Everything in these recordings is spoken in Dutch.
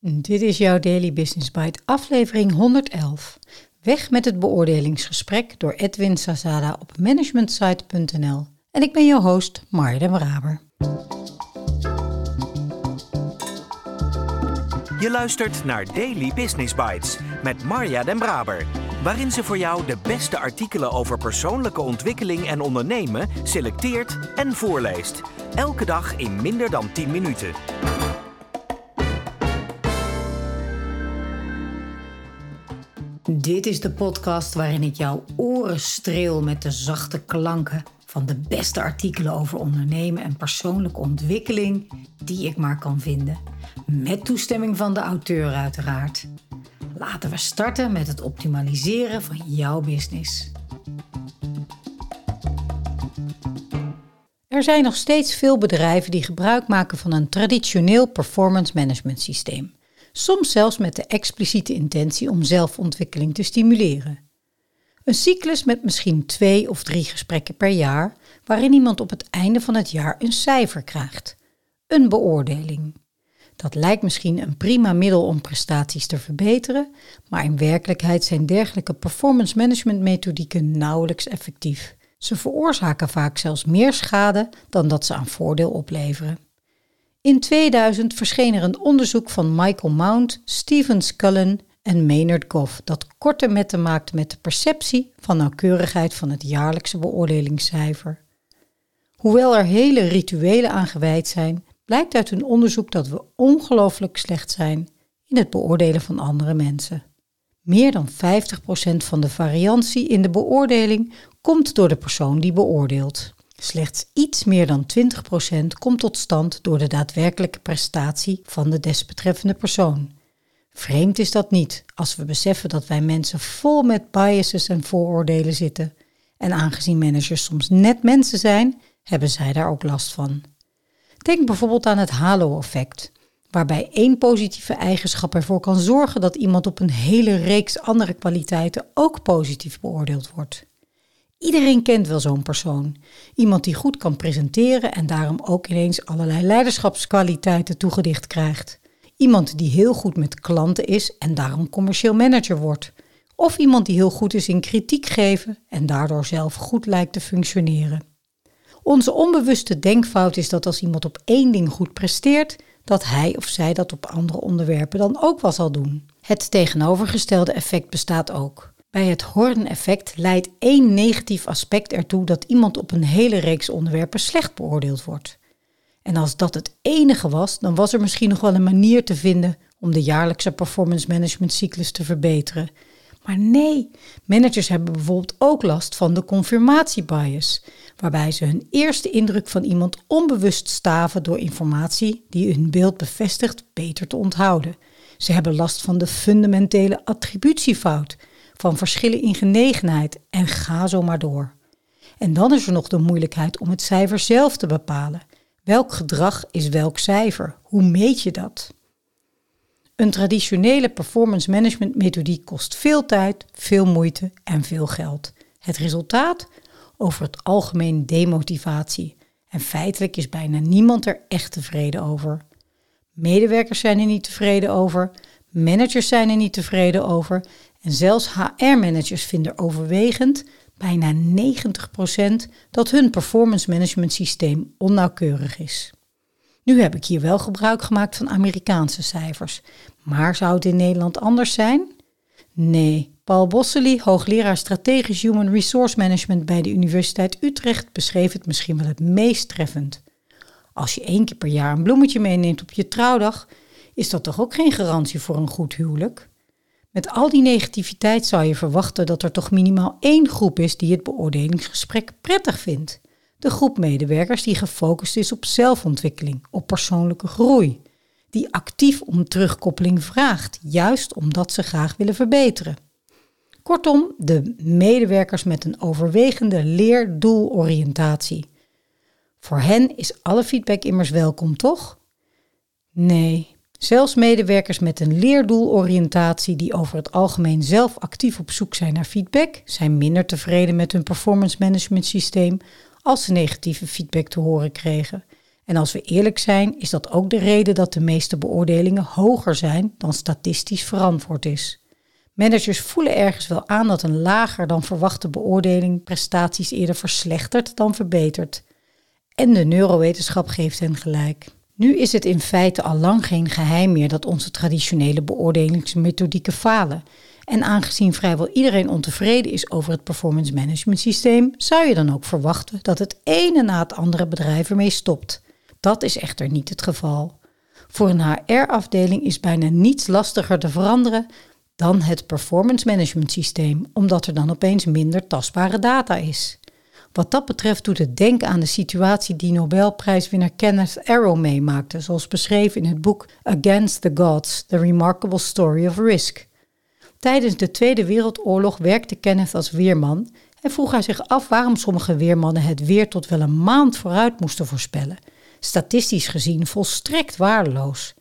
Dit is jouw Daily Business Bite, aflevering 111. Weg met het beoordelingsgesprek door Edwin Sazada op managementsite.nl. En ik ben jouw host, Marja Braber. Je luistert naar Daily Business Bites met Marja Den Braber, waarin ze voor jou de beste artikelen over persoonlijke ontwikkeling en ondernemen selecteert en voorleest. Elke dag in minder dan 10 minuten. Dit is de podcast waarin ik jouw oren streel met de zachte klanken van de beste artikelen over ondernemen en persoonlijke ontwikkeling die ik maar kan vinden. Met toestemming van de auteur uiteraard. Laten we starten met het optimaliseren van jouw business. Er zijn nog steeds veel bedrijven die gebruik maken van een traditioneel performance management systeem soms zelfs met de expliciete intentie om zelfontwikkeling te stimuleren. Een cyclus met misschien twee of drie gesprekken per jaar, waarin iemand op het einde van het jaar een cijfer krijgt. Een beoordeling. Dat lijkt misschien een prima middel om prestaties te verbeteren, maar in werkelijkheid zijn dergelijke performance management methodieken nauwelijks effectief. Ze veroorzaken vaak zelfs meer schade dan dat ze aan voordeel opleveren. In 2000 verscheen er een onderzoek van Michael Mount, Steven Scullen en Maynard Goff dat korte metten maakte met de perceptie van nauwkeurigheid van het jaarlijkse beoordelingscijfer. Hoewel er hele rituelen aan gewijd zijn, blijkt uit hun onderzoek dat we ongelooflijk slecht zijn in het beoordelen van andere mensen. Meer dan 50% van de variantie in de beoordeling komt door de persoon die beoordeelt. Slechts iets meer dan 20% komt tot stand door de daadwerkelijke prestatie van de desbetreffende persoon. Vreemd is dat niet als we beseffen dat wij mensen vol met biases en vooroordelen zitten. En aangezien managers soms net mensen zijn, hebben zij daar ook last van. Denk bijvoorbeeld aan het halo-effect, waarbij één positieve eigenschap ervoor kan zorgen dat iemand op een hele reeks andere kwaliteiten ook positief beoordeeld wordt. Iedereen kent wel zo'n persoon. Iemand die goed kan presenteren en daarom ook ineens allerlei leiderschapskwaliteiten toegedicht krijgt. Iemand die heel goed met klanten is en daarom commercieel manager wordt. Of iemand die heel goed is in kritiek geven en daardoor zelf goed lijkt te functioneren. Onze onbewuste denkfout is dat als iemand op één ding goed presteert, dat hij of zij dat op andere onderwerpen dan ook wel zal doen. Het tegenovergestelde effect bestaat ook. Bij het Horn-effect leidt één negatief aspect ertoe dat iemand op een hele reeks onderwerpen slecht beoordeeld wordt. En als dat het enige was, dan was er misschien nog wel een manier te vinden om de jaarlijkse performance management cyclus te verbeteren. Maar nee, managers hebben bijvoorbeeld ook last van de confirmatiebias, waarbij ze hun eerste indruk van iemand onbewust staven door informatie die hun beeld bevestigt beter te onthouden. Ze hebben last van de fundamentele attributiefout, van verschillen in genegenheid en ga zo maar door. En dan is er nog de moeilijkheid om het cijfer zelf te bepalen. Welk gedrag is welk cijfer? Hoe meet je dat? Een traditionele performance management methodiek kost veel tijd, veel moeite en veel geld. Het resultaat? Over het algemeen demotivatie. En feitelijk is bijna niemand er echt tevreden over. Medewerkers zijn er niet tevreden over, managers zijn er niet tevreden over en zelfs HR-managers vinden overwegend, bijna 90%, dat hun performance management systeem onnauwkeurig is. Nu heb ik hier wel gebruik gemaakt van Amerikaanse cijfers, maar zou het in Nederland anders zijn? Nee, Paul Bossely, hoogleraar strategisch Human Resource Management bij de Universiteit Utrecht, beschreef het misschien wel het meest treffend. Als je één keer per jaar een bloemetje meeneemt op je trouwdag, is dat toch ook geen garantie voor een goed huwelijk? Met al die negativiteit zou je verwachten dat er toch minimaal één groep is die het beoordelingsgesprek prettig vindt. De groep medewerkers die gefocust is op zelfontwikkeling, op persoonlijke groei. Die actief om terugkoppeling vraagt, juist omdat ze graag willen verbeteren. Kortom, de medewerkers met een overwegende leerdoeloriëntatie. Voor hen is alle feedback immers welkom, toch? Nee, Zelfs medewerkers met een leerdoeloriëntatie die over het algemeen zelf actief op zoek zijn naar feedback, zijn minder tevreden met hun performance management systeem als ze negatieve feedback te horen kregen. En als we eerlijk zijn, is dat ook de reden dat de meeste beoordelingen hoger zijn dan statistisch verantwoord is. Managers voelen ergens wel aan dat een lager dan verwachte beoordeling prestaties eerder verslechtert dan verbetert. En de neurowetenschap geeft hen gelijk. Nu is het in feite al lang geen geheim meer dat onze traditionele beoordelingsmethodieken falen. En aangezien vrijwel iedereen ontevreden is over het performance management systeem, zou je dan ook verwachten dat het ene na het andere bedrijf ermee stopt. Dat is echter niet het geval. Voor een HR-afdeling is bijna niets lastiger te veranderen dan het performance management systeem, omdat er dan opeens minder tastbare data is. Wat dat betreft doet het denken aan de situatie die Nobelprijswinnaar Kenneth Arrow meemaakte, zoals beschreven in het boek Against the Gods: The Remarkable Story of Risk. Tijdens de Tweede Wereldoorlog werkte Kenneth als weerman en vroeg hij zich af waarom sommige weermannen het weer tot wel een maand vooruit moesten voorspellen. Statistisch gezien volstrekt waardeloos.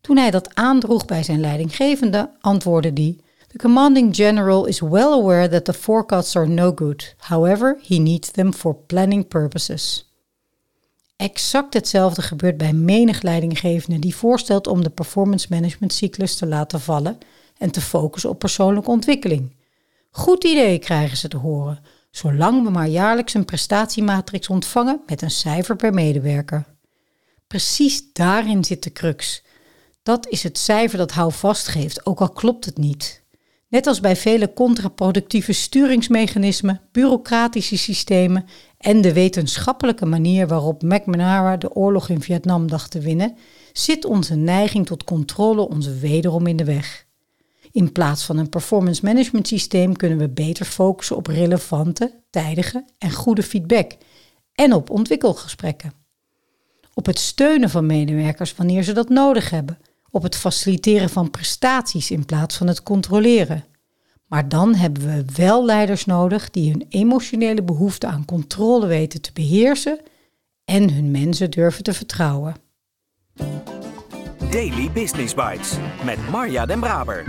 Toen hij dat aandroeg bij zijn leidinggevende, antwoordde die: The commanding general is well aware that the forecasts are no good. However, he needs them for planning purposes. Exact hetzelfde gebeurt bij menig leidinggevende die voorstelt om de performance management cyclus te laten vallen en te focussen op persoonlijke ontwikkeling. Goed idee krijgen ze te horen, zolang we maar jaarlijks een prestatiematrix ontvangen met een cijfer per medewerker. Precies daarin zit de crux. Dat is het cijfer dat houvast geeft, ook al klopt het niet. Net als bij vele contraproductieve sturingsmechanismen, bureaucratische systemen en de wetenschappelijke manier waarop McNamara de oorlog in Vietnam dacht te winnen, zit onze neiging tot controle ons wederom in de weg. In plaats van een performance management systeem kunnen we beter focussen op relevante, tijdige en goede feedback en op ontwikkelgesprekken. Op het steunen van medewerkers wanneer ze dat nodig hebben, op het faciliteren van prestaties in plaats van het controleren. Maar dan hebben we wel leiders nodig die hun emotionele behoefte aan controle weten te beheersen en hun mensen durven te vertrouwen. Daily Business Bites met Marja Den Braber.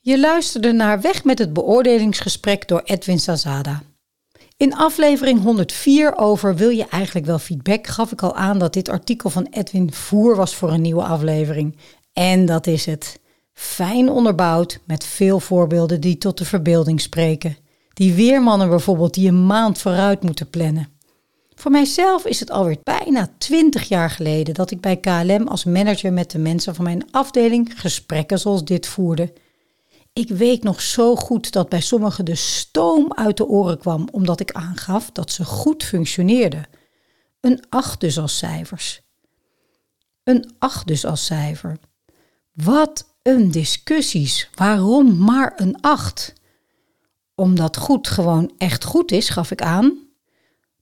Je luisterde naar Weg met het beoordelingsgesprek door Edwin Sazada. In aflevering 104 over Wil je eigenlijk wel feedback gaf ik al aan dat dit artikel van Edwin voer was voor een nieuwe aflevering. En dat is het. Fijn onderbouwd met veel voorbeelden die tot de verbeelding spreken. Die weermannen bijvoorbeeld die een maand vooruit moeten plannen. Voor mijzelf is het alweer bijna 20 jaar geleden dat ik bij KLM als manager met de mensen van mijn afdeling gesprekken zoals dit voerde. Ik weet nog zo goed dat bij sommigen de stoom uit de oren kwam omdat ik aangaf dat ze goed functioneerden. Een 8 dus als cijfers. Een 8 dus als cijfer. Wat een discussies. Waarom maar een 8? Omdat goed gewoon echt goed is, gaf ik aan.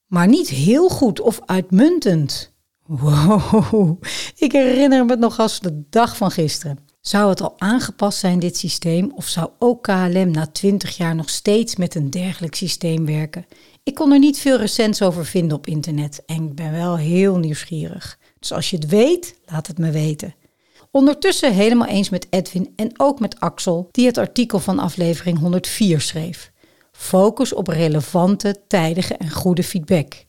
Maar niet heel goed of uitmuntend. Wow, ik herinner me het nog als de dag van gisteren. Zou het al aangepast zijn, dit systeem, of zou ook KLM na 20 jaar nog steeds met een dergelijk systeem werken? Ik kon er niet veel recents over vinden op internet en ik ben wel heel nieuwsgierig. Dus als je het weet, laat het me weten. Ondertussen helemaal eens met Edwin en ook met Axel, die het artikel van aflevering 104 schreef. Focus op relevante, tijdige en goede feedback.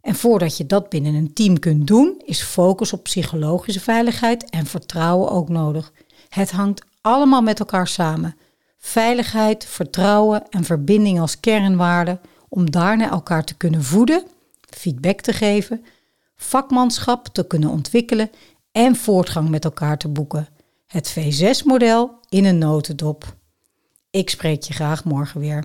En voordat je dat binnen een team kunt doen, is focus op psychologische veiligheid en vertrouwen ook nodig. Het hangt allemaal met elkaar samen. Veiligheid, vertrouwen en verbinding als kernwaarden om daarna elkaar te kunnen voeden, feedback te geven, vakmanschap te kunnen ontwikkelen en voortgang met elkaar te boeken. Het V6-model in een notendop. Ik spreek je graag morgen weer.